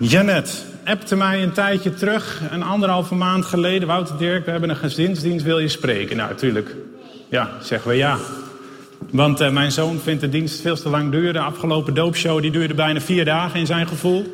Janet appte mij een tijdje terug, een anderhalve maand geleden. Wouter Dirk, we hebben een gezinsdienst, wil je spreken? Nou, natuurlijk. Ja, zeggen we ja. Want uh, mijn zoon vindt de dienst veel te lang duren. De afgelopen doopshow die duurde bijna vier dagen in zijn gevoel.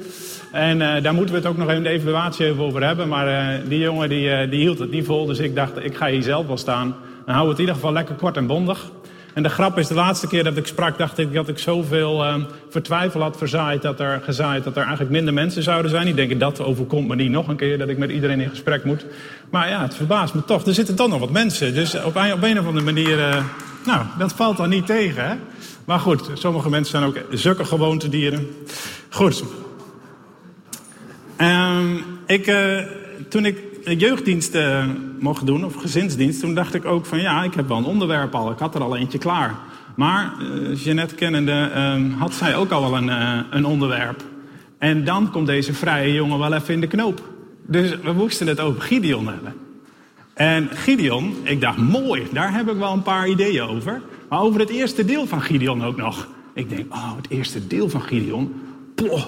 En uh, daar moeten we het ook nog even de evaluatie over hebben. Maar uh, die jongen die, die hield het niet vol. Dus ik dacht, ik ga hier zelf wel staan. Dan hou het in ieder geval lekker kort en bondig. En de grap is, de laatste keer dat ik sprak, dacht ik dat ik zoveel uh, vertwijfel had verzaaid dat er, gezaaid dat er eigenlijk minder mensen zouden zijn. Ik denk, dat overkomt me niet nog een keer, dat ik met iedereen in gesprek moet. Maar ja, het verbaast me toch. Er zitten toch nog wat mensen. Dus op een, of andere manier, uh, nou, dat valt dan niet tegen, hè? Maar goed, sommige mensen zijn ook zulke gewoontedieren. Goed. Um, ik, uh, toen ik jeugddienst uh, mocht doen, of gezinsdienst, toen dacht ik ook van ja, ik heb wel een onderwerp al. Ik had er al eentje klaar. Maar uh, Jeannette kennende had zij ook al wel een, een onderwerp. En dan komt deze vrije jongen wel even in de knoop. Dus we moesten het over Gideon hebben. En Gideon, ik dacht mooi, daar heb ik wel een paar ideeën over. Maar over het eerste deel van Gideon ook nog. Ik denk, oh, het eerste deel van Gideon.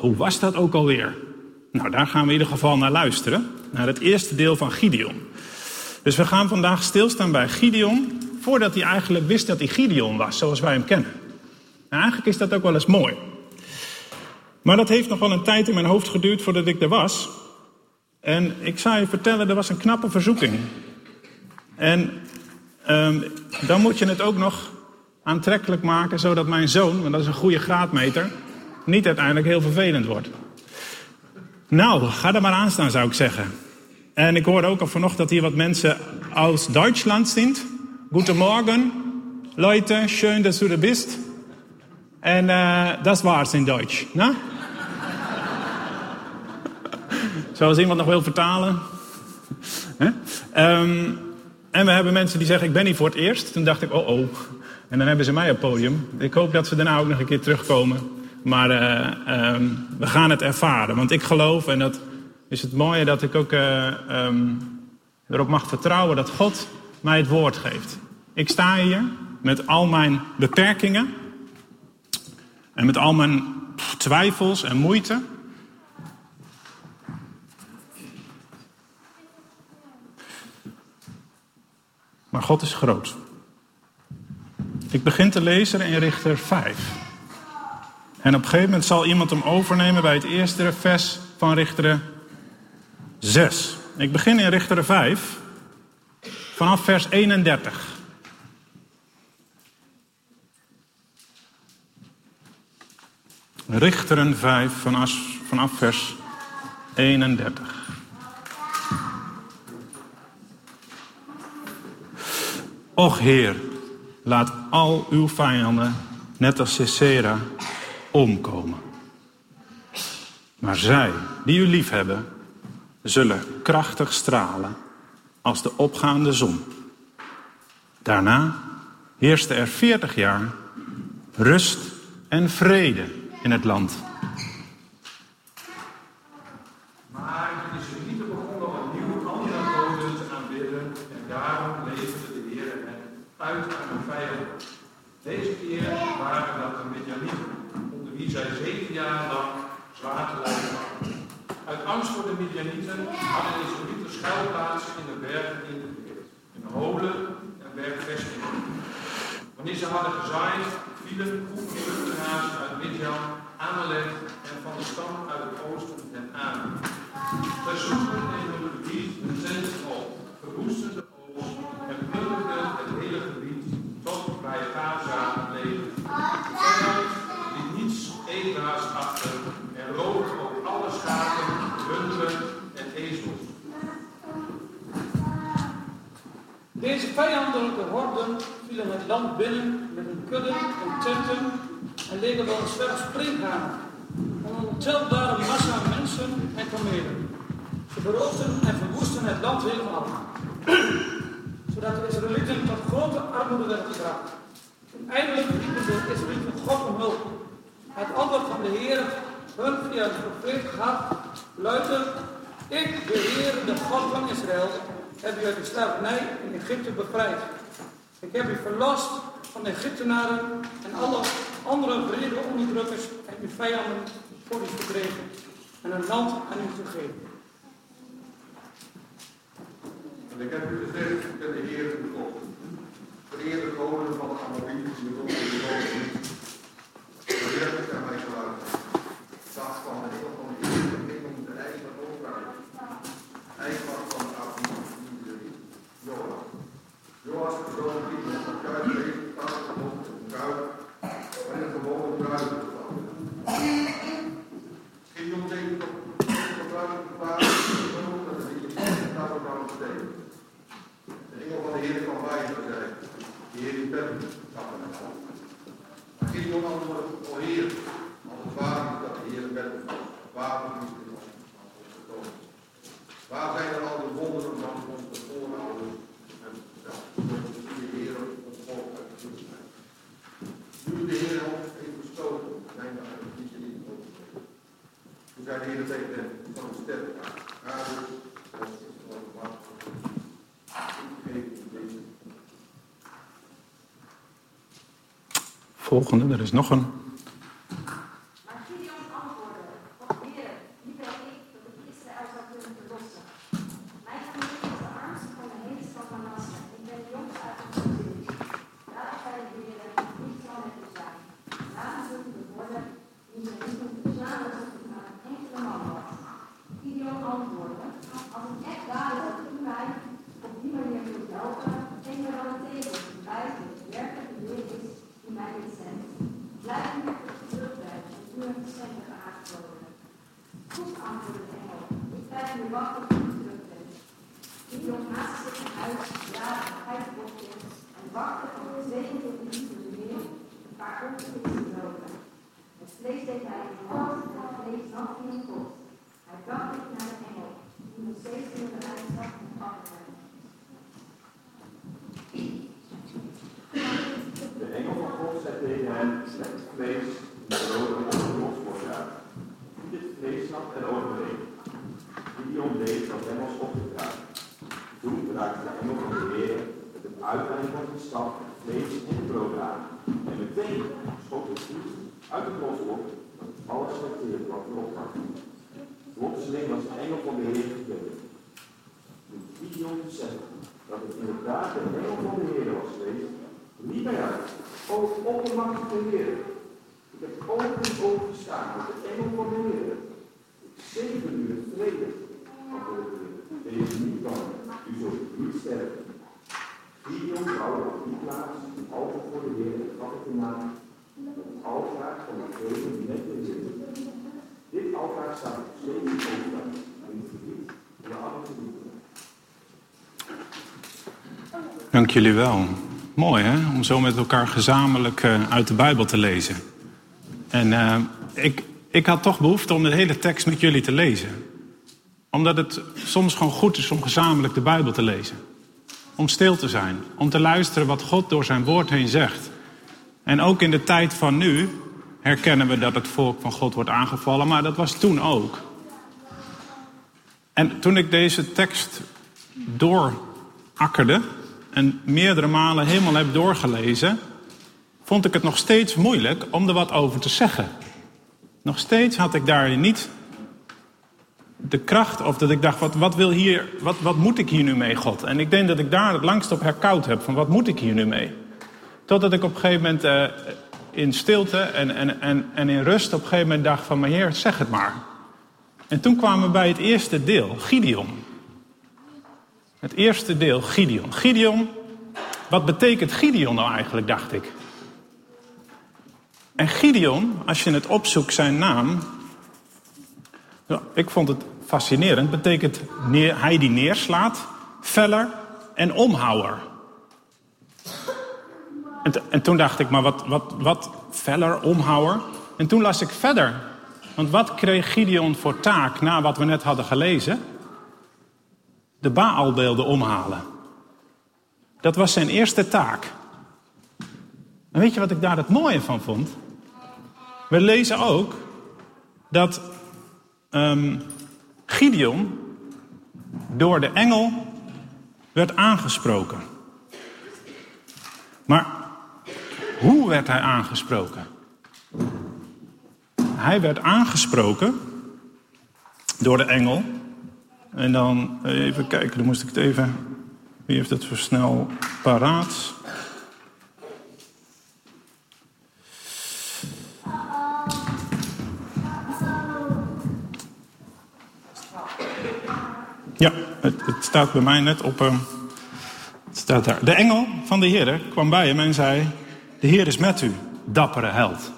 Hoe was dat ook alweer? Nou, daar gaan we in ieder geval naar luisteren. Naar het eerste deel van Gideon. Dus we gaan vandaag stilstaan bij Gideon. Voordat hij eigenlijk wist dat hij Gideon was, zoals wij hem kennen. En eigenlijk is dat ook wel eens mooi. Maar dat heeft nog wel een tijd in mijn hoofd geduurd voordat ik er was. En ik zou je vertellen, er was een knappe verzoeking. En um, dan moet je het ook nog aantrekkelijk maken, zodat mijn zoon, want dat is een goede graadmeter, niet uiteindelijk heel vervelend wordt. Nou, ga er maar aan staan, zou ik zeggen. En ik hoorde ook al vanochtend dat hier wat mensen uit Duitsland zijn. Goedemorgen, Leute, schön, dass du da bist. En uh, dat war's in Duits. Nou? Zoals iemand nog wil vertalen. Um, en we hebben mensen die zeggen, ik ben hier voor het eerst. Toen dacht ik, oh oh. En dan hebben ze mij op podium. Ik hoop dat ze daarna ook nog een keer terugkomen. Maar uh, um, we gaan het ervaren. Want ik geloof, en dat is het mooie, dat ik ook uh, erop mag vertrouwen dat God mij het woord geeft. Ik sta hier met al mijn beperkingen. En met al mijn twijfels en moeite. Maar God is groot. Ik begin te lezen in Richter 5. En op een gegeven moment zal iemand hem overnemen bij het eerste vers van Richteren 6. Ik begin in Richteren 5, vanaf vers 31. Richteren 5 vanaf, vanaf vers 31. Och Heer, laat al uw vijanden, net als Sisera, omkomen. Maar zij die u lief hebben, zullen krachtig stralen als de opgaande zon. Daarna heerste er veertig jaar rust en vrede in het land. Maar het is er niet begonnen opnieuw andere goden te aanbidden en daarom leverde de Heer hen uit aan hun vijanden. Deze keer waren dat de Midianieten wie zij zeven jaar lang zwaar te lijden hadden. Uit angst voor de Midianieten hadden de Israëlieten schuilplaatsen in de bergen ingedeeld, in holen en bergvestingen. Wanneer ze hadden gezaaid, vielen groepen vluchtenaars uit Midian, Amalek en van de stam uit het oosten en aan. Zij zoeken in hun gebied een tent op, verwoesten de vijandelijke horden vielen het land binnen met hun kudden en tenten en legden wel een zwerf springhanen. Een ontelbare massa mensen en kamelen. Ze beroofden en verwoesten het land helemaal. Zodat de Israëlieten tot grote armoede werden gebracht. En eindelijk riepen de Israëlieten God om hulp. Het antwoord van de Heer hun via de profeet gaf, luister, ik, de Heer, de God van Israël, heb u uit de slavernij in Egypte bevrijd. Ik heb u verlost van de Egyptenaren en alle andere vrede onderdrukkers en uw vijanden voor u gekregen. en een land aan u gegeven. En ik heb u gezegd, ik ben de Heer uw God. Vereer de koningen van de Amorieten, de koning niet. De heeft aan mij geluisterd. Dat van de hemel van de Heer, de hemel de eigen overheid. Eigen van de Amorieten, Joas. Joas, de zoon van Gideon, van Kuip, leeft, vader van God, een Kuip, en een gewone bruid. Gideon deed op de bruid gevaar, en de Heer daar ook aan het steken. De engel van de Heer kwam bij hem en zei, de Heer die bent, gaf hem het hand. Maar Gideon antwoordde, o Heer, als het waar is dat de Heer bent, waarom is dit ons gekomen? Waar zijn er al de wonderen van onze voorouders en verteld? De Heer ons volk uit de woestijn. Nu de Heer ons heeft gestoten, zijn we uit het liedje niet overgegeven. Toen zei de Heer tegen hem, van de sterren, ga dus, ons is het wacht. Ik geef u deze Volgende, er is nog een. Maar Gideon antwoordde, God Heer, wie ben ik dat ik Israël zou kunnen verlossen? Mijn familie is de armste van de hele stad Manasse. Ik ben de jongste uit ons gezin. Daarom zei de Heer, niet zal met u zijn. Daarom zult u worden, die ze niet moeten verzamelen tot u maar een enkele man was. Gideon antwoordde, als ik echt dadelijk dat u mij op die manier kunt helpen, denk er dan tegen, wijs dat het werkelijk de Heer is die mij dit zendt. Blijf nu op de terugweg en u een geschenk aangeboden. Goed antwoordde de engel, ik blijf nu wachten tot u terug bent. Gideon haastte zich naar huis, ja, vijf bokjes en wachtte op de tweede uur voor de Heer, waarop de vissen doden. Het vlees deed hij in de hand en het vlees nam in een pot. Hij bracht het naar de engel, die nog steeds in de rijstad ontvangen werd. De engel van God zei tegen hem, slet het vlees met rode op de rotsbord uit. Giet het vlees nat en overheen. Gideon deed wat hem was opgedragen. Toen raakte de engel van de Heer met het uiteinde van zijn staf het vlees in het brood aan. En meteen schot het voet uit het rotsbord dat alles verteerd wat erop lag. Plotseling was de engel van de Heer gegeven. Toen Gideon dat het inderdaad de engel van de Heer was geweest, niet bij uit. O oppermachtige Heer. Ik heb ogen in ogen gestaan met de engel van de Heer. Ik zegen u in vrede. De. Wees niet bang. U zult niet sterven. Gideon bouwde op die plaats een altaar voor de Heer en gaf het de naam het van de vrede met de Heer. Altaar staat de Amorieten. Dank jullie wel. Mooi hè, om zo met elkaar gezamenlijk eh, uit de Bijbel te lezen. En eh, ik, ik had toch behoefte om de hele tekst met jullie te lezen. Omdat het soms gewoon goed is om gezamenlijk de Bijbel te lezen. Om stil te zijn, om te luisteren wat God door zijn woord heen zegt. En ook in de tijd van nu herkennen we dat het volk van God wordt aangevallen, maar dat was toen ook. En toen ik deze tekst doorakkerde en meerdere malen helemaal heb doorgelezen, vond ik het nog steeds moeilijk om er wat over te zeggen. Nog steeds had ik daar niet de kracht of dat ik dacht, wat, wat, wil hier, wat, wat moet ik hier nu mee, God? En ik denk dat ik daar het langst op herkoud heb, van wat moet ik hier nu mee? Totdat ik op een gegeven moment eh, in stilte en, en, en, en in rust op een gegeven moment dacht van, maar Heer, zeg het maar. En toen kwamen we bij het eerste deel, Gideon. Het eerste deel, Gideon. Gideon, wat betekent Gideon nou eigenlijk, dacht ik. En Gideon, als je het opzoekt, zijn naam. ik vond het fascinerend. Betekent neer, hij die neerslaat, veller en omhouwer. En, en toen dacht ik, maar wat, wat, wat veller, omhouwer? En toen las ik verder. Want wat kreeg Gideon voor taak na wat we net hadden gelezen? De Baalbeelden omhalen. Dat was zijn eerste taak. En weet je wat ik daar het mooie van vond? We lezen ook dat ehm, Gideon door de engel werd aangesproken. Maar hoe werd hij aangesproken? Hij werd aangesproken door de engel. En dan even kijken, dan moest ik het even. Wie heeft het zo snel paraat? Ja, het, het staat bij mij net op. Uh, het staat daar. De engel van de Heer kwam bij hem en zei: De Heer is met u, dappere held.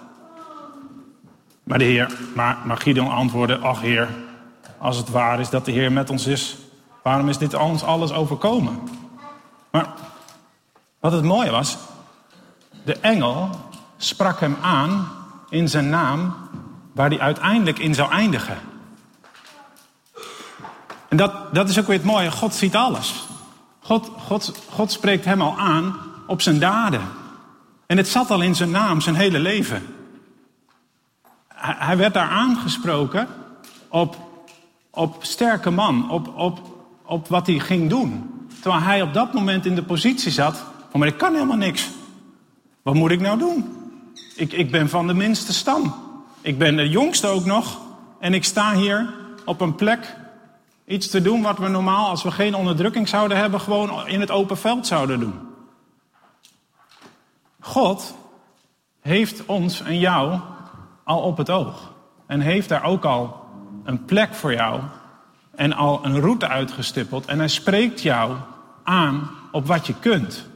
Maar de Heer, maar, maar Gideon antwoordde: Ach Heer, als het waar is dat de Heer met ons is, waarom is dit ons alles overkomen? Maar wat het mooie was, de engel sprak hem aan in zijn naam, waar hij uiteindelijk in zou eindigen. En dat, dat is ook weer het mooie. God ziet alles. God, God, God spreekt hem al aan op zijn daden. En het zat al in zijn naam, zijn hele leven. Hij, werd daar aangesproken op, op sterke man, op, op, op wat hij ging doen. Terwijl hij op dat moment in de positie zat van, maar ik kan helemaal niks. Wat moet ik nou doen? Ik, ik ben van de minste stam. Ik ben de jongste ook nog. En ik sta hier op een plek Iets te doen wat we normaal, als we geen onderdrukking zouden hebben, gewoon in het open veld zouden doen. God heeft ons en jou al op het oog. En heeft daar ook al een plek voor jou en al een route uitgestippeld. En hij spreekt jou aan op wat je kunt.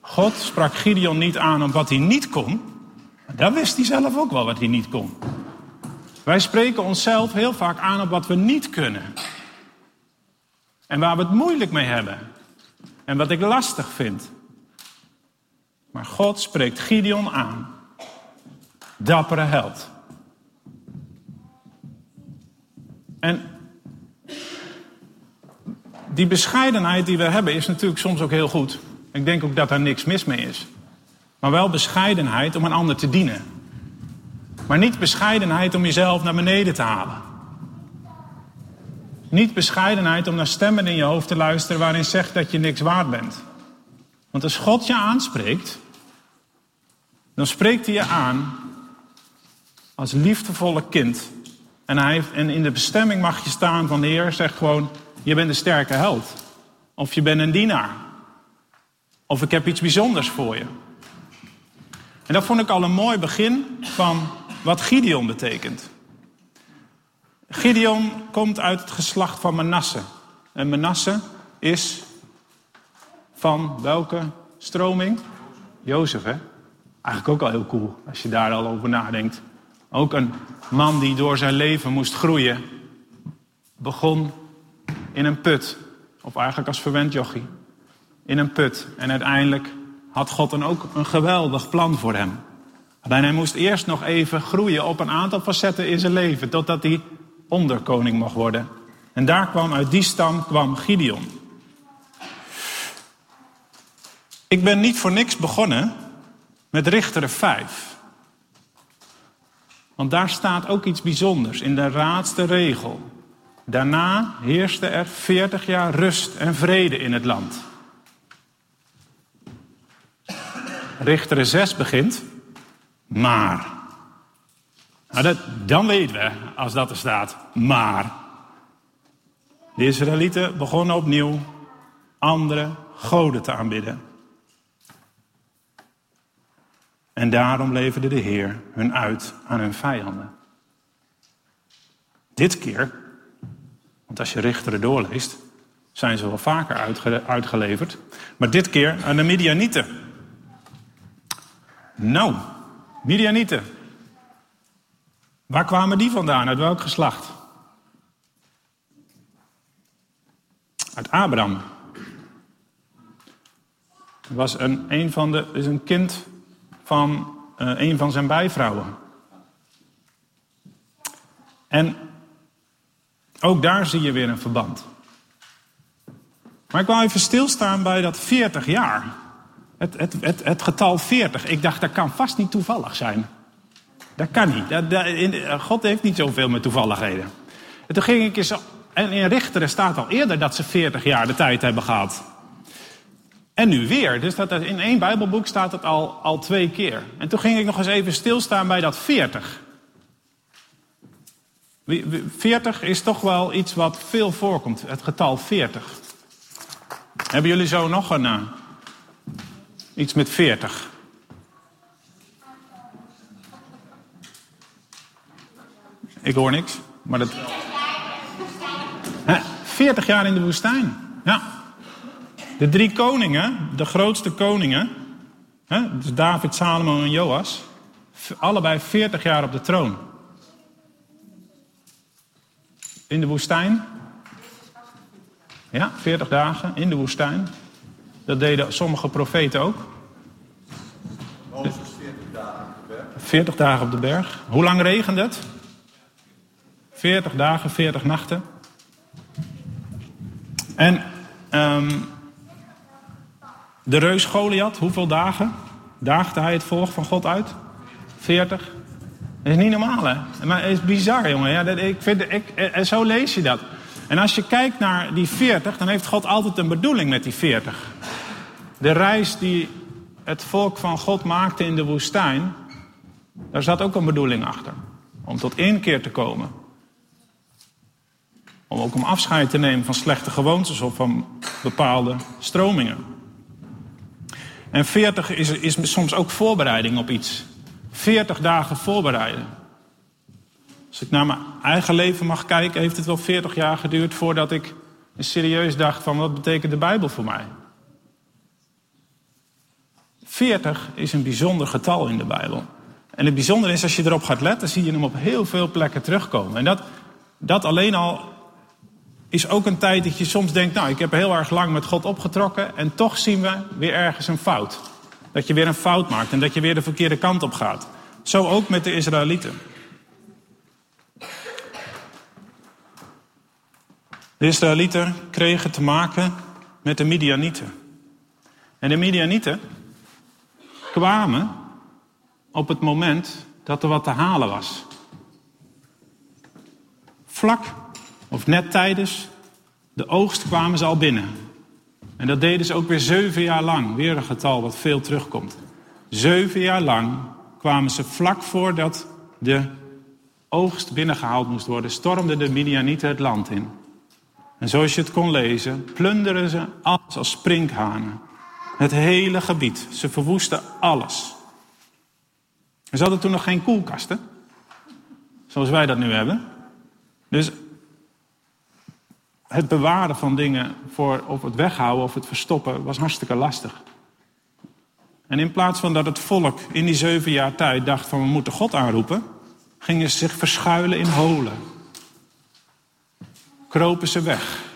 God sprak Gideon niet aan op wat hij niet kon. Dat wist hij zelf ook wel wat hij niet kon. Wij spreken onszelf heel vaak aan op wat we niet kunnen. En waar we het moeilijk mee hebben. En wat ik lastig vind. Maar God spreekt Gideon aan. Dappere held. En die bescheidenheid die we hebben is natuurlijk soms ook heel goed. Ik denk ook dat daar niks mis mee is. Maar wel bescheidenheid om een ander te dienen. Maar niet bescheidenheid om jezelf naar beneden te halen. Niet bescheidenheid om naar stemmen in je hoofd te luisteren waarin zegt dat je niks waard bent. Want als God je aanspreekt, dan spreekt hij je aan als liefdevolle kind. En, hij en in de bestemming mag je staan van de Heer, zegt gewoon, je bent een sterke held. Of je bent een dienaar. Of ik heb iets bijzonders voor je. En dat vond ik al een mooi begin van wat Gideon betekent. Gideon komt uit het geslacht van Manasse. En Manasse is van welke stroming? Jozef, hè? Eigenlijk ook al heel cool als je daar al over nadenkt. Ook een man die door zijn leven moest groeien. Begon in een put, of eigenlijk als verwend jochie. In een put. En uiteindelijk had God dan ook een geweldig plan voor hem. Alleen hij moest eerst nog even groeien op een aantal facetten in zijn leven, totdat hij onderkoning mocht worden. En daar kwam, uit die stam kwam Gideon. Ik ben niet voor niks begonnen met Richteren 5. Want daar staat ook iets bijzonders in de raadste regel. Daarna heerste er 40 jaar rust en vrede in het land. Richteren 6 begint. Maar. Nou, dat, dan weten we, als dat er staat, maar. De Israëlieten begonnen opnieuw andere goden te aanbidden. En daarom leverde de Heer hun uit aan hun vijanden. Dit keer, want als je richteren doorleest, zijn ze wel vaker uitgeleverd. Maar dit keer aan de Midianieten. Nou, Midianieten. Waar kwamen die vandaan? Uit welk geslacht? Uit Abraham. Was een, een van de, is een kind van uh, een van zijn bijvrouwen. En ook daar zie je weer een verband. Maar ik wil even stilstaan bij dat 40 jaar. Het, het, het, het, getal 40. Ik dacht, dat kan vast niet toevallig zijn. Dat kan niet. Dat, God heeft niet zoveel met toevalligheden. En toen ging ik eens. En in Richteren staat al eerder dat ze 40 jaar de tijd hebben gehad. En nu weer. Dus dat, in één Bijbelboek staat het al, al twee keer. En toen ging ik nog eens even stilstaan bij dat 40. Wie- wie- 40 is toch wel iets wat veel voorkomt, het getal 40. Hebben jullie zo nog een, eh, iets met 40? Ik hoor niks, maar dat... Hè, 40 jaar in de woestijn, ja. De drie koningen, de grootste koningen, hè, dus David, Salomo en Joas, allebei 40 jaar op de troon. In de woestijn. Ja, 40 dagen in de woestijn. Dat deden sommige profeten ook. 40 dagen op de berg. Hoe lang regende het? 40 dagen, 40 nachten. En ehm, de reus Goliath, hoeveel dagen daagde hij het volk van God uit? 40. Dat is niet normaal, hè? Maar is bizar, jongen. Ja, dat, ik vind, ik, en zo lees je dat. En als je kijkt naar die 40, dan heeft God altijd een bedoeling met die 40. De reis die het volk van God maakte in de woestijn, daar zat ook een bedoeling achter. Om tot inkeer te komen. Om ook om afscheid te nemen van slechte gewoontes of van bepaalde stromingen. En 40 is, is soms ook voorbereiding op iets. 40 dagen voorbereiden. Als ik naar mijn eigen leven mag kijken, heeft het wel 40 jaar geduurd voordat ik serieus dacht van wat betekent de Bijbel voor mij? 40 is een bijzonder getal in de Bijbel. En het bijzondere is, als je erop gaat letten, zie je hem op heel veel plekken terugkomen. En dat, dat alleen al is ook een tijd dat je soms denkt, nou, ik heb heel erg lang met God opgetrokken en toch zien we weer ergens een fout. Dat je weer een fout maakt en dat je weer de verkeerde kant op gaat. Zo ook met de Israëlieten. De Israëlieten kregen te maken met de Midianieten. En de Midianieten kwamen op het moment dat er wat te halen was. Vlak of net tijdens de oogst kwamen ze al binnen. En dat deden ze ook weer zeven jaar lang. Weer een getal wat veel terugkomt. Zeven jaar lang kwamen ze vlak voordat de oogst binnengehaald moest worden, stormden de Midianieten het land in. En zoals je het kon lezen, plunderen ze alles als sprinkhanen. Het hele gebied. Ze verwoesten alles. Ze hadden toen nog geen koelkasten, zoals wij dat nu hebben. Dus het bewaren van dingen voor, of het weghouden of het verstoppen was hartstikke lastig. En in plaats van dat het volk in die zeven jaar tijd dacht van we moeten God aanroepen, gingen ze zich verschuilen in holen. Kropen ze weg.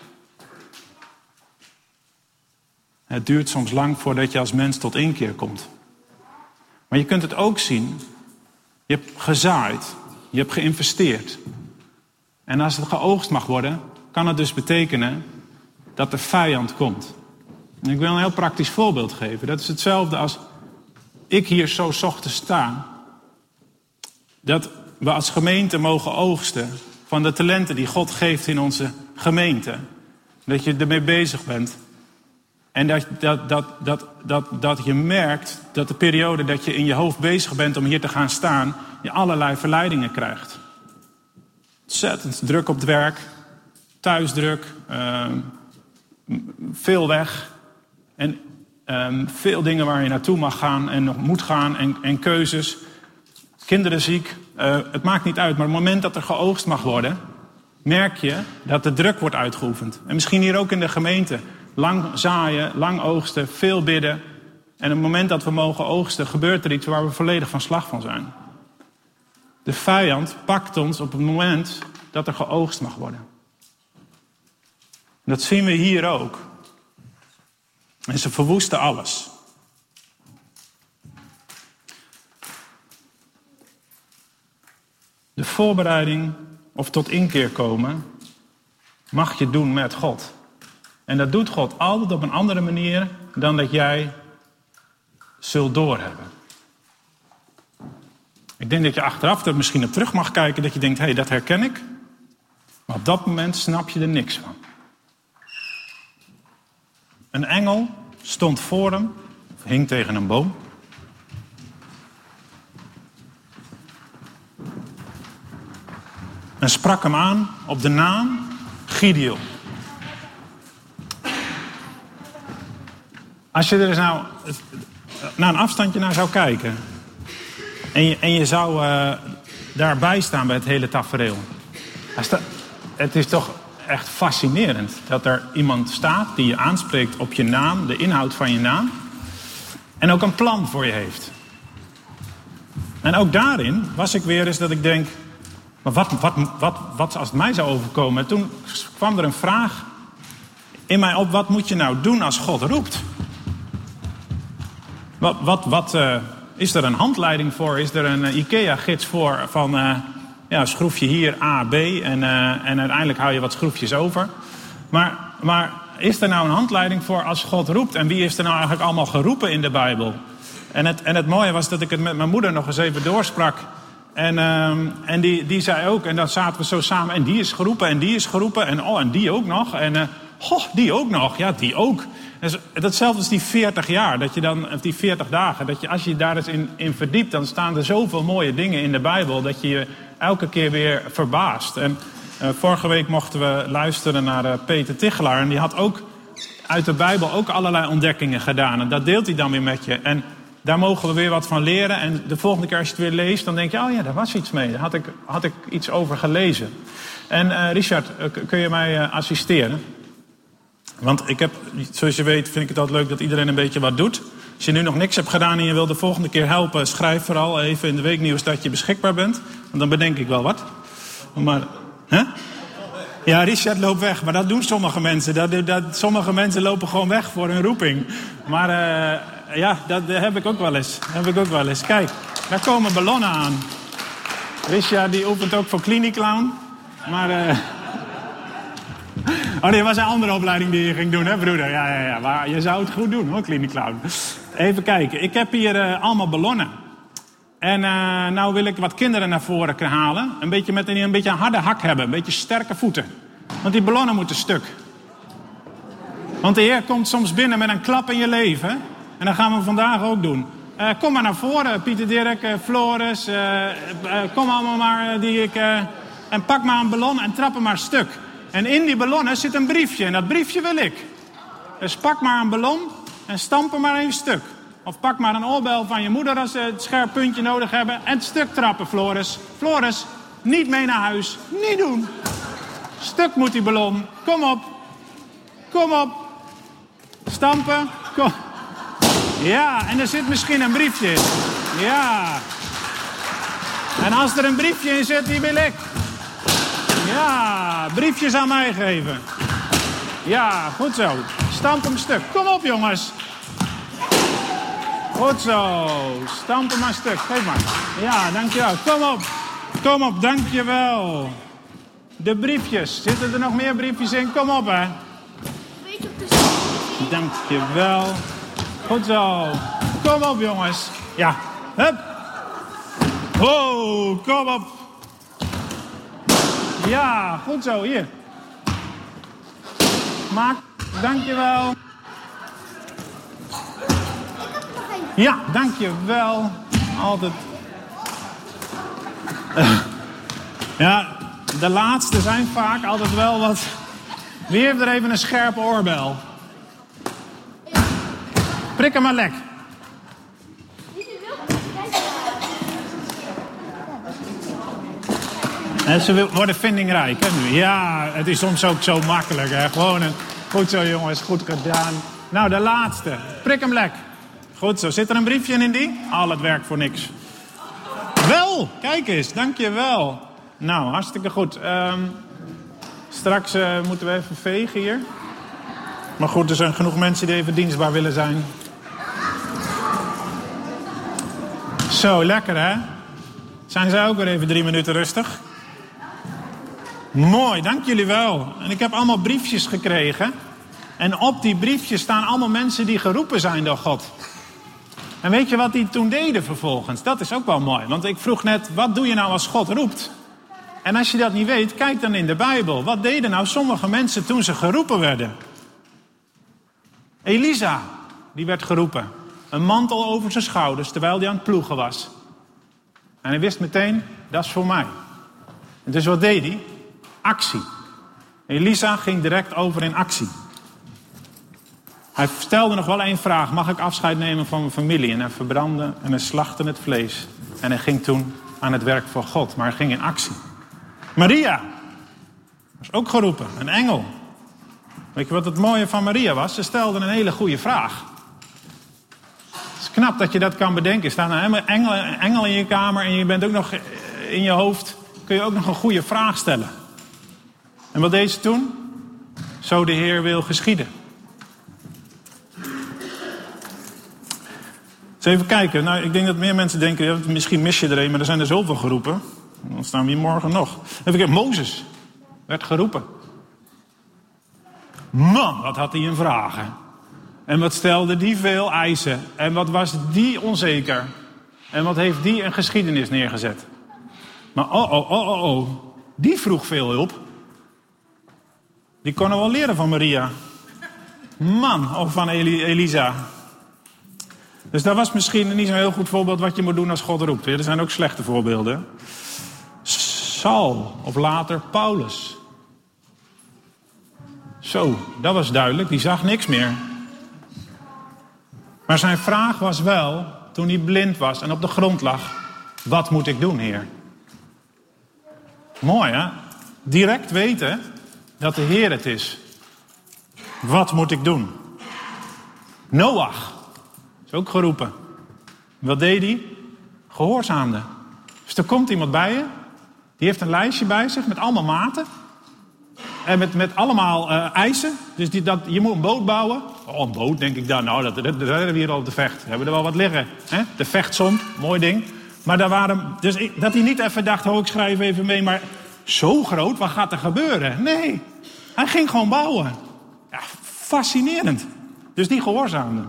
Het duurt soms lang voordat je als mens tot inkeer komt. Maar je kunt het ook zien. Je hebt gezaaid. Je hebt geïnvesteerd. En als het geoogst mag worden, kan het dus betekenen dat de vijand komt. En ik wil een heel praktisch voorbeeld geven. Dat is hetzelfde als ik hier zo ochtends sta. Dat we als gemeente mogen oogsten van de talenten die God geeft in onze gemeente. Dat je ermee bezig bent. En dat, dat, dat, dat, dat, dat je merkt dat de periode dat je in je hoofd bezig bent om hier te gaan staan, je allerlei verleidingen krijgt. Ontzettend druk op het werk, thuisdruk, uh, veel weg. En uh, veel dingen waar je naartoe mag gaan en nog moet gaan en, en keuzes. Kinderen ziek, uh, het maakt niet uit. Maar op het moment dat er geoogst mag worden, merk je dat de druk wordt uitgeoefend. En misschien hier ook in de gemeente. Lang zaaien, lang oogsten, veel bidden. En op het moment dat we mogen oogsten, gebeurt er iets waar we volledig van slag van zijn. De vijand pakt ons op het moment dat er geoogst mag worden. Dat zien we hier ook. En ze verwoesten alles. De voorbereiding of tot inkeer komen mag je doen met God. En dat doet God altijd op een andere manier dan dat jij zult doorhebben. Ik denk dat je achteraf er misschien op terug mag kijken dat je denkt, hé, hey, dat herken ik. Maar op dat moment snap je er niks van. Een engel stond voor hem, hing tegen een boom. en sprak hem aan op de naam Gideon. Als je er eens nou naar een afstandje naar zou kijken en je, en je zou uh, daarbij staan bij het hele tafereel. Het is toch echt fascinerend dat er iemand staat die je aanspreekt op je naam, de inhoud van je naam, en ook een plan voor je heeft. En ook daarin was ik weer eens dat ik denk, maar wat, wat, wat, wat als het mij zou overkomen? toen kwam er een vraag in mij op, wat moet je nou doen als God roept? Wat, wat, wat uh, is er een handleiding voor? Is er een uh, IKEA-gids voor van uh, ja, schroefje hier A, B en, en uiteindelijk hou je wat schroefjes over? Maar, maar is er nou een handleiding voor als God roept? En wie is er nou eigenlijk allemaal geroepen in de Bijbel? En het, en het mooie was dat ik het met mijn moeder nog eens even doorsprak. En, uh, en die, die zei ook, en dan zaten we zo samen, en die is geroepen, en die is geroepen, en oh, en die ook nog. En uh, oh, die ook nog, ja, die ook. Datzelfde is die 40 jaar, dat je dan, of die 40 dagen, dat je als je daar eens in, in verdiept, dan staan er zoveel mooie dingen in de Bijbel, dat je je elke keer weer verbaast. En uh, vorige week mochten we luisteren naar uh, Peter Tichelaar, en die had ook uit de Bijbel ook allerlei ontdekkingen gedaan. En dat deelt hij dan weer met je. En daar mogen we weer wat van leren. En de volgende keer als je het weer leest, dan denk je: oh ja, daar was iets mee. Daar had ik, had ik iets over gelezen. En uh, Richard, kun je mij assisteren? Want ik heb, zoals je weet, vind ik het altijd leuk dat iedereen een beetje wat doet. Als je nu nog niks hebt gedaan en je wil de volgende keer helpen, schrijf vooral even in de weeknieuws dat je beschikbaar bent. Want dan bedenk ik wel wat. Maar, hè? Ja, Richard loopt weg, maar dat doen sommige mensen. Dat, dat, sommige mensen lopen gewoon weg voor hun roeping. Maar uh, ja, dat heb ik ook wel eens. heb ik ook wel eens. Kijk, daar komen ballonnen aan. Richard die oefent ook voor Clown. Maar... Uh, Oh nee, was een andere opleiding die je ging doen, hè broeder? Ja, ja, ja. Maar je zou het goed doen hoor, Clinic Clown. Even kijken. Ik heb hier uh, allemaal ballonnen. En uh, nou wil ik wat kinderen naar voren halen. Een beetje met een, een beetje een harde hak hebben. Een beetje sterke voeten. Want die ballonnen moeten stuk. Want de Heer komt soms binnen met een klap in je leven. En dat gaan we vandaag ook doen. Uh, kom maar naar voren, Pieter Dirk, uh, Floris. kom allemaal maar, die ik... en pak maar een ballon en trap hem maar stuk. En in die ballonnen zit een briefje. En dat briefje wil ik. Dus pak maar een ballon en stamp hem maar een stuk. Of pak maar een oorbel van je moeder als ze het scherp puntje nodig hebben. En stuk trappen, Floris. Floris, niet mee naar huis. Niet doen. Stuk moet die ballon. Kom op. Kom op. Stampen. Kom. Ja, en er zit misschien een briefje in. Ja. En als er een briefje in zit, die wil ik. Ja, briefjes aan mij geven. Ja, goed zo. Stamp hem stuk. Kom op, jongens. Goed zo. Stamp hem maar stuk. Geef maar. Ja, dankjewel. Kom op. Kom op, dankjewel. De briefjes. Zitten er nog meer briefjes in? Kom op, hè. Dankjewel. Goed zo. Kom op, jongens. Ja. Hup. Oh, kom op. Ja, goed zo. Hier. Maak. Dankjewel. Ja, dankjewel. Altijd. Ja, de laatste zijn vaak altijd wel wat. Wie heeft er even een scherpe oorbel? Prik hem maar lek. En ze worden vindingrijk, hè, nu. Ja, het is soms ook zo makkelijk, hè. Gewoon een... Goed zo, jongens. Goed gedaan. Nou, de laatste. Prik hem lek. Goed zo. Zit er een briefje in die? Al het werk voor niks. Wel, kijk eens. Dank je wel. Nou, hartstikke goed. Um, straks uh, moeten we even vegen hier. Maar goed, er zijn genoeg mensen die even dienstbaar willen zijn. Zo, lekker hè? Zijn zij ook weer even drie minuten rustig? Mooi, dank jullie wel. En ik heb allemaal briefjes gekregen. En op die briefjes staan allemaal mensen die geroepen zijn door God. En weet je wat die toen deden vervolgens? Dat is ook wel mooi. Want ik vroeg net, wat doe je nou als God roept? En als je dat niet weet, kijk dan in de Bijbel. Wat deden nou sommige mensen toen ze geroepen werden? Elisa, die werd geroepen. Een mantel over zijn schouders terwijl hij aan het ploegen was. En hij wist meteen, dat is voor mij. En dus wat deed hij? Actie. Elisa ging direct over in actie. Hij stelde nog wel één vraag: mag ik afscheid nemen van mijn familie? En hij verbrandde en hij slachtte het vlees. En hij ging toen aan het werk voor God, maar hij ging in actie. Maria was ook geroepen, een engel. Weet je wat het mooie van Maria was? Ze stelde een hele goede vraag. Het is knap dat je dat kan bedenken. Er staan een engel, engel in je kamer en je bent ook nog in je hoofd. Kun je ook nog een goede vraag stellen. En wat deed ze toen? Zo de Heer wil geschieden. Even kijken. Nou, ik denk dat meer mensen denken, ja, misschien mis je er een, maar er zijn er zoveel geroepen. Dan staan we hier morgen nog. Even kijken, Mozes werd geroepen. Man, wat had hij een vragen. En wat stelde die veel eisen. En wat was die onzeker. En wat heeft die een geschiedenis neergezet. Maar oh, oh, oh, oh, oh. Die vroeg veel hulp. Die kon wel leren van Maria. Man, of van Elisa. Dus dat was misschien niet zo'n heel goed voorbeeld wat je moet doen als God roept. Er zijn ook slechte voorbeelden. Saul, of later Paulus. Zo, dat was duidelijk. Die zag niks meer. Maar zijn vraag was wel, toen hij blind was en op de grond lag: Wat moet ik doen, Heer? Mooi, hè? Direct weten dat de Heer het is. Wat moet ik doen? Noach ook geroepen. Wat deed hij? Gehoorzaamde. Dus er komt iemand bij je, die heeft een lijstje bij zich met allemaal maten. En met, met allemaal uh, eisen. Dus die, dat, je moet een boot bouwen. Oh, een boot, denk ik dan. Nou, dat, dat, dat hebben we hier al op de vecht. We hebben er wel wat liggen. Hè? De vechtsom, mooi ding. Maar daar waren, dus ik, dat hij niet even dacht, oh, ik schrijf even mee. Maar zo groot, wat gaat er gebeuren? Nee, hij ging gewoon bouwen. Ja, fascinerend. Dus die gehoorzaamde.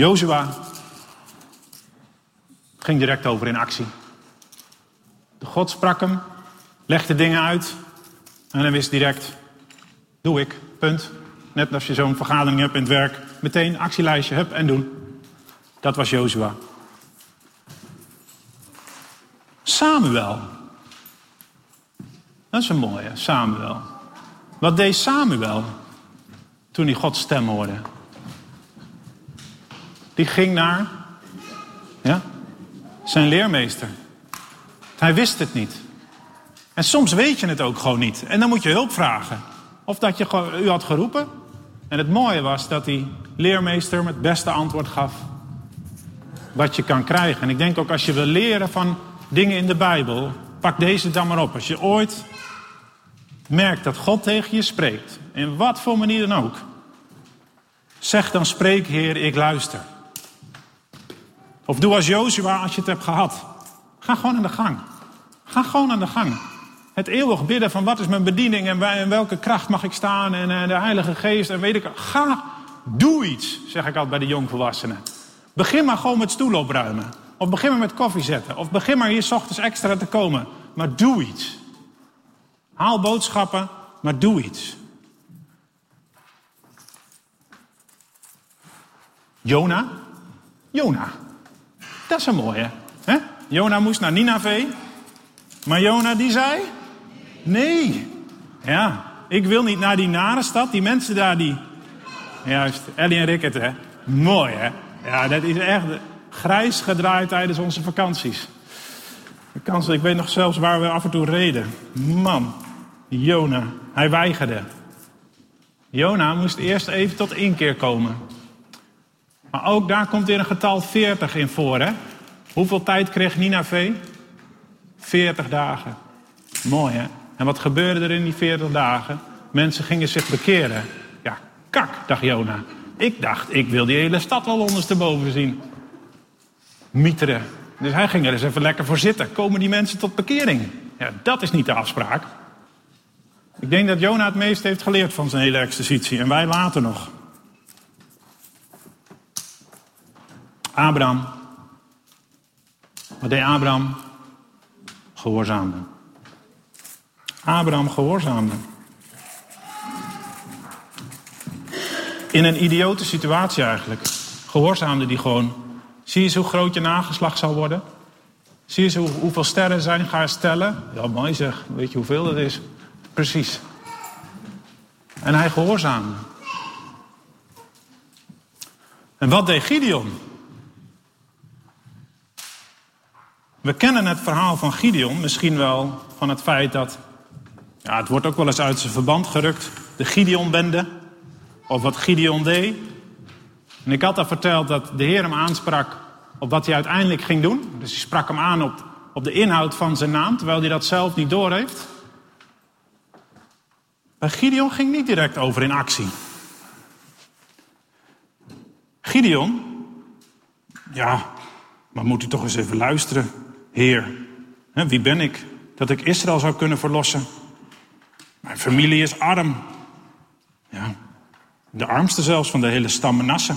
Jozua ging direct over in actie. God sprak hem, legde dingen uit en hij wist direct, doe ik, punt. Net als je zo'n vergadering hebt in het werk, meteen actielijstje, hup en doen. Dat was Jozua. Samuel. Dat is een mooie, Samuel. Wat deed Samuel toen hij Gods stem hoorde? Die ging naar ja, zijn leermeester. Hij wist het niet. En soms weet je het ook gewoon niet. En dan moet je hulp vragen. Of dat je u had geroepen. En het mooie was dat die leermeester me het beste antwoord gaf. Wat je kan krijgen. En ik denk ook als je wil leren van dingen in de Bijbel. Pak deze dan maar op. Als je ooit merkt dat God tegen je spreekt. In wat voor manier dan ook. Zeg dan spreek Heer, ik luister. Of doe als Jozua als je het hebt gehad. Ga gewoon aan de gang. Ga gewoon aan de gang. Het eeuwig bidden van wat is mijn bediening en bij welke kracht mag ik staan en eh, de Heilige Geest en weet ik. Ga, doe iets, zeg ik altijd bij de jongvolwassenen. Begin maar gewoon met stoel opruimen. Of begin maar met koffie zetten. Of begin maar hier ochtends extra te komen. Maar doe iets. Haal boodschappen, maar doe iets. Jona? Jona. Dat is een mooie. Hè? Jona moest naar Ninave. Maar Jona die zei... Nee. Ja, ik wil niet naar die nare stad. Die mensen daar die... Juist, Ellie en Rickert hè. Mooi hè. Ja, dat is echt grijs gedraaid tijdens onze vakanties. Vakantie, ik weet nog zelfs waar we af en toe reden. Man, Jona, hij weigerde. Jona moest eerst even tot inkeer komen. Maar ook daar komt weer een getal 40 in voor. Hè? Hoeveel tijd kreeg Ninave? 40 dagen. Mooi hè? En wat gebeurde er in die 40 dagen? Mensen gingen zich bekeren. Ja, kak, dacht Jona. Ik dacht, ik wil die hele stad wel ondersteboven zien. Mieteren. Dus hij ging er eens even lekker voor zitten. Komen die mensen tot bekering? Ja, dat is niet de afspraak. Ik denk dat Jona het meest heeft geleerd van zijn hele exercitie. En wij later nog. Abraham. Wat deed Abraham? Gehoorzaamde. Abraham gehoorzaamde. In een idiote situatie eigenlijk. Gehoorzaamde die gewoon Zie je hoe groot je nageslacht zal worden? Zie je hoe, hoeveel sterren zijn ga je stellen? Ja, mooi zeg. Weet je hoeveel dat is? Precies. En hij gehoorzaamde. En wat deed Gideon? We kennen het verhaal van Gideon misschien wel van het feit dat. Ja, het wordt ook wel eens uit zijn verband gerukt. De Gideon-bende. Of wat Gideon deed. En ik had al verteld dat de Heer hem aansprak op wat hij uiteindelijk ging doen. Dus hij sprak hem aan op, op de inhoud van zijn naam, terwijl hij dat zelf niet doorheeft. Bij Gideon ging niet direct over in actie. Gideon, ja, maar moet u toch eens even luisteren, Heer. Wie ben ik dat ik Israël zou kunnen verlossen? Mijn familie is arm. Ja, de armste zelfs van de hele stam Manasse.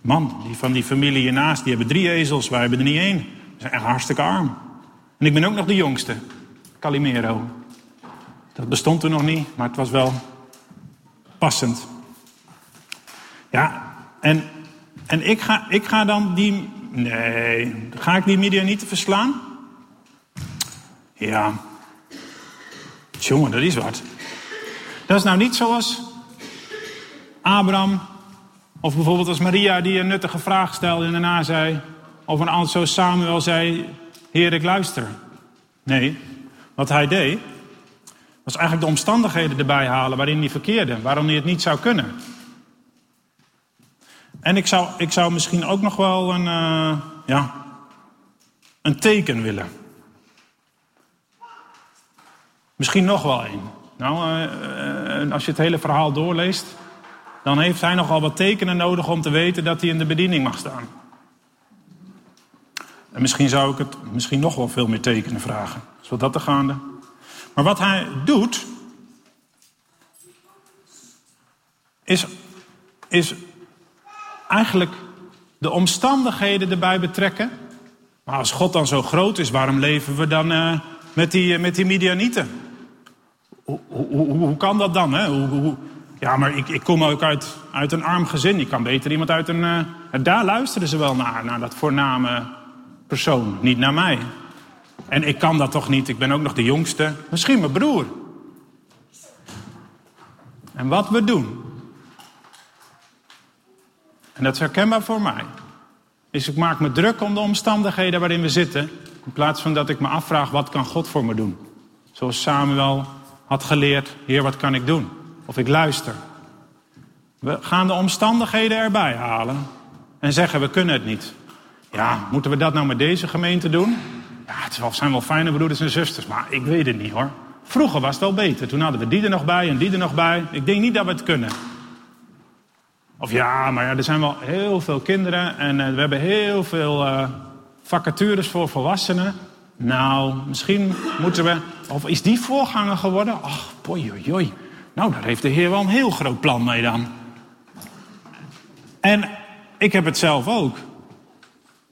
Man, die van die familie hiernaast, die hebben drie ezels, wij hebben er niet één. Ze zijn echt hartstikke arm. En ik ben ook nog de jongste, Calimero. Dat bestond toen nog niet, maar het was wel passend. Ja, en, en ik, ga, ik ga dan die. Nee, ga ik die media niet verslaan? Ja. Jongen, dat is wat. Dat is nou niet zoals Abraham of bijvoorbeeld als Maria die een nuttige vraag stelde en daarna zei, of een ander zo Samuel zei, Heer, ik luister. Nee, wat hij deed, was eigenlijk de omstandigheden erbij halen waarin hij verkeerde, waarom hij het niet zou kunnen. En ik zou, ik zou misschien ook nog wel een, uh, ja, een teken willen. Misschien nog wel één. Nou, uh, als je het hele verhaal doorleest, dan heeft hij nogal wat tekenen nodig om te weten dat hij in de bediening mag staan. En misschien zou ik het misschien nog wel veel meer tekenen vragen. Is wat dat te gaande. Maar wat hij doet, is, is eigenlijk de omstandigheden erbij betrekken. Maar als God dan zo groot is, waarom leven we dan uh, met, die, met die Midianieten? Hoe, hoe, hoe, hoe kan dat dan? Hè? Hoe, ja, maar ik, ik kom ook uit, uit een arm gezin. Ik kan beter iemand uit een. Uh, daar luisteren ze wel naar, naar dat voorname persoon, niet naar mij. En ik kan dat toch niet, ik ben ook nog de jongste. Misschien mijn broer. En wat we doen, en dat is herkenbaar voor mij, is ik maak me druk om de omstandigheden waarin we zitten, in plaats van dat ik me afvraag wat kan God voor me doen. Zoals Samuel had geleerd, Heer, wat kan ik doen? Of ik luister. We gaan de omstandigheden erbij halen en zeggen we kunnen het niet. Ja, moeten we dat nou met deze gemeente doen? Ja, het zijn wel fijne broeders en zusters, maar ik weet het niet hoor. Vroeger was het wel beter. Toen hadden we die er nog bij en die er nog bij. Ik denk niet dat we het kunnen. Of ja, maar ja, er zijn wel heel veel kinderen en uh, we hebben heel veel uh, vacatures voor volwassenen. Nou, misschien moeten we. Of is die voorganger geworden? Ach, poi, oi, nou, daar heeft de Heer wel een heel groot plan mee dan. En ik heb het zelf ook.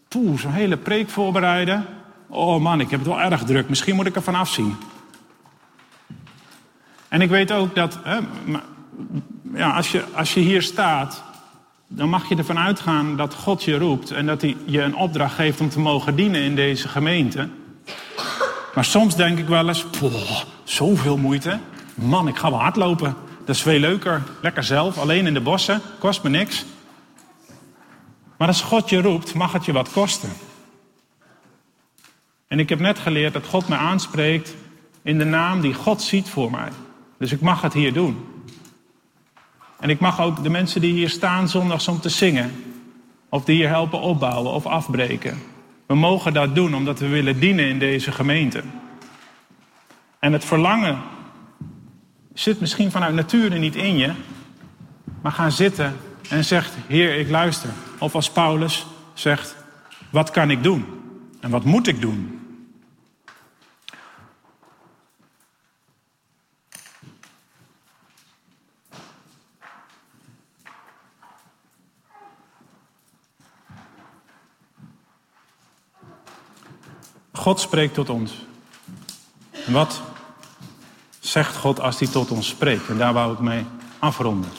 Poeh, zo'n hele preek voorbereiden. Oh man, ik heb het wel erg druk. Misschien moet ik er van afzien. En ik weet ook dat, ja, als, je, als je hier staat, dan mag je ervan uitgaan dat God je roept en dat hij je een opdracht geeft om te mogen dienen in deze gemeente. Maar soms denk ik wel eens, zoveel moeite. Man, ik ga wel hardlopen. Dat is veel leuker. Lekker zelf, alleen in de bossen. Kost me niks. Maar als God je roept, mag het je wat kosten. En ik heb net geleerd dat God mij aanspreekt in de naam die God ziet voor mij. Dus ik mag het hier doen. En ik mag ook de mensen die hier staan zondags om te zingen, of die hier helpen opbouwen of afbreken. We mogen dat doen omdat we willen dienen in deze gemeente. En het verlangen zit misschien vanuit nature niet in je, maar ga zitten en zegt: Heer, ik luister. Of als Paulus zegt: Wat kan ik doen? En wat moet ik doen? God spreekt tot ons. Wat zegt God als hij tot ons spreekt. En daar wou ik mee afronden.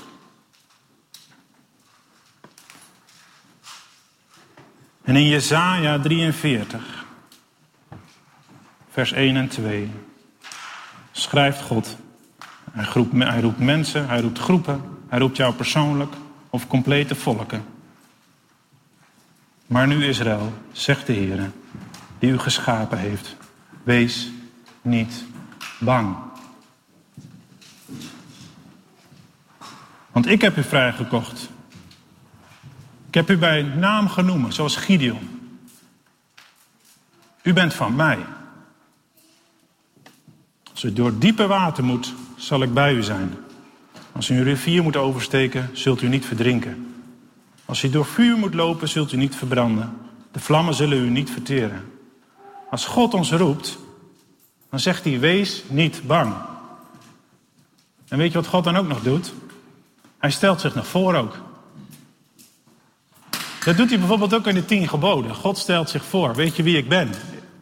En in Jesaja 43, vers 1 en 2, schrijft God. Hij hij roept mensen, hij roept groepen, hij roept jou persoonlijk of complete volken. Maar nu Israël, zegt de Heer, die u geschapen heeft, wees niet bang. Want ik heb u vrijgekocht. Ik heb u bij naam genoemd, zoals Gideon. U bent van mij. Als u door diepe water moet, zal ik bij u zijn. Als u een rivier moet oversteken, zult u niet verdrinken. Als u door vuur moet lopen, zult u niet verbranden. De vlammen zullen u niet verteren. Als God ons roept, dan zegt hij: Wees niet bang. En weet je wat God dan ook nog doet? Hij stelt zich nog voor ook. Dat doet hij bijvoorbeeld ook in de tien geboden. God stelt zich voor. Weet je wie ik ben?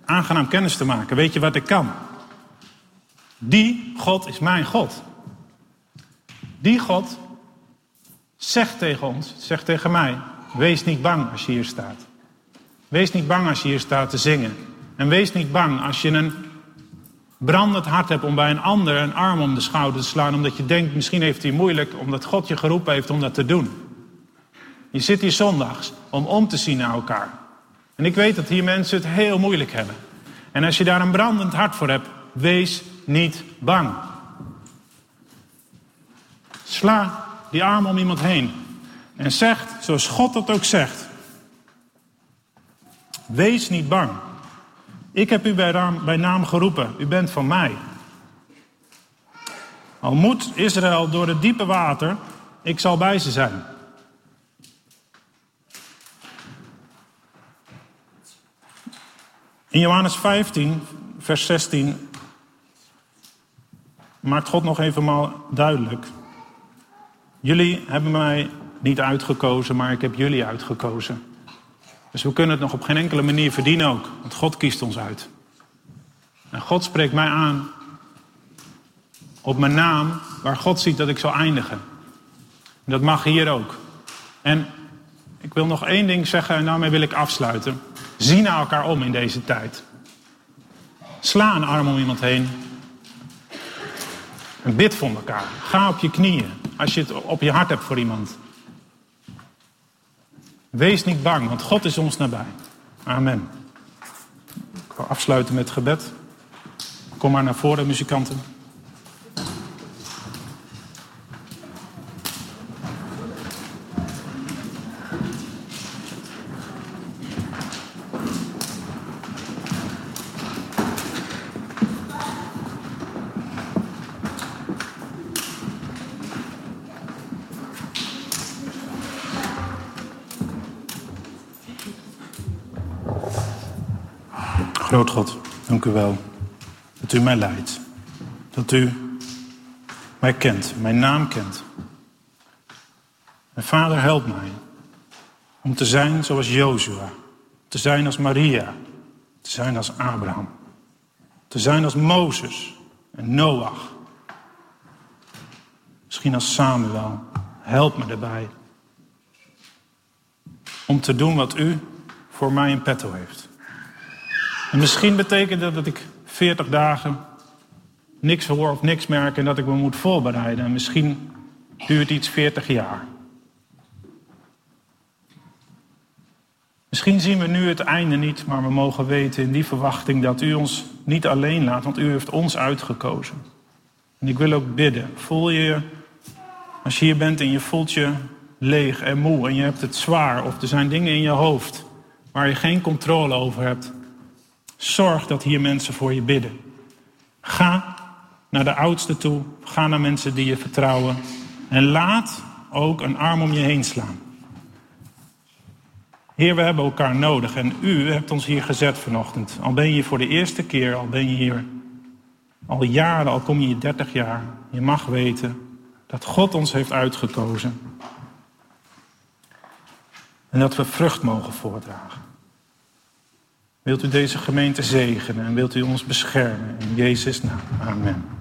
Aangenaam kennis te maken. Weet je wat ik kan? Die God is mijn God. Die God zegt tegen ons, zegt tegen mij: Wees niet bang als je hier staat. Wees niet bang als je hier staat te zingen. En wees niet bang als je een brandend hart hebt om bij een ander een arm om de schouder te slaan, omdat je denkt, misschien heeft hij moeilijk, omdat God je geroepen heeft om dat te doen. Je zit hier zondags om om te zien naar elkaar. En ik weet dat hier mensen het heel moeilijk hebben. En als je daar een brandend hart voor hebt, wees niet bang. Sla die arm om iemand heen en zegt, zoals God dat ook zegt, wees niet bang. Ik heb u bij naam, bij naam geroepen, u bent van mij. Al moet Israël door het diepe water, ik zal bij ze zijn. In Johannes 15, vers 16, maakt God nog even duidelijk. Jullie hebben mij niet uitgekozen, maar ik heb jullie uitgekozen. Dus we kunnen het nog op geen enkele manier verdienen ook, want God kiest ons uit. En God spreekt mij aan op mijn naam, waar God ziet dat ik zal eindigen. En dat mag hier ook. En ik wil nog één ding zeggen en daarmee wil ik afsluiten. Zie naar elkaar om in deze tijd. Sla een arm om iemand heen. En bid voor elkaar. Ga op je knieën als je het op je hart hebt voor iemand. Wees niet bang, want God is ons nabij. Amen. Ik wil afsluiten met gebed. Kom maar naar voren, muzikanten. Groot God, dank u wel dat u mij leidt. Dat u mij kent, mijn naam kent. En vader, help mij om te zijn zoals Jozua. Te zijn als Maria. Te zijn als Abraham. Te zijn als Mozes en Noach. Misschien als Samuel. Help me daarbij. Om te doen wat u voor mij in petto heeft. En misschien betekent dat dat ik 40 dagen niks hoor of niks merk en dat ik me moet voorbereiden. En misschien duurt iets 40 jaar. Misschien zien we nu het einde niet, maar we mogen weten in die verwachting dat u ons niet alleen laat, want u heeft ons uitgekozen. En ik wil ook bidden. Voel je, als je hier bent en je voelt je leeg en moe en je hebt het zwaar, of er zijn dingen in je hoofd waar je geen controle over hebt, Zorg dat hier mensen voor je bidden. Ga naar de oudste toe. Ga naar mensen die je vertrouwen. En laat ook een arm om je heen slaan. Heer, we hebben elkaar nodig en u hebt ons hier gezet vanochtend. Al ben je voor de eerste keer, al ben je hier al jaren, al kom je hier 30 jaar. Je mag weten dat God ons heeft uitgekozen. En dat we vrucht mogen voordragen. Wilt u deze gemeente zegenen en wilt u ons beschermen in Jezus' naam. Amen.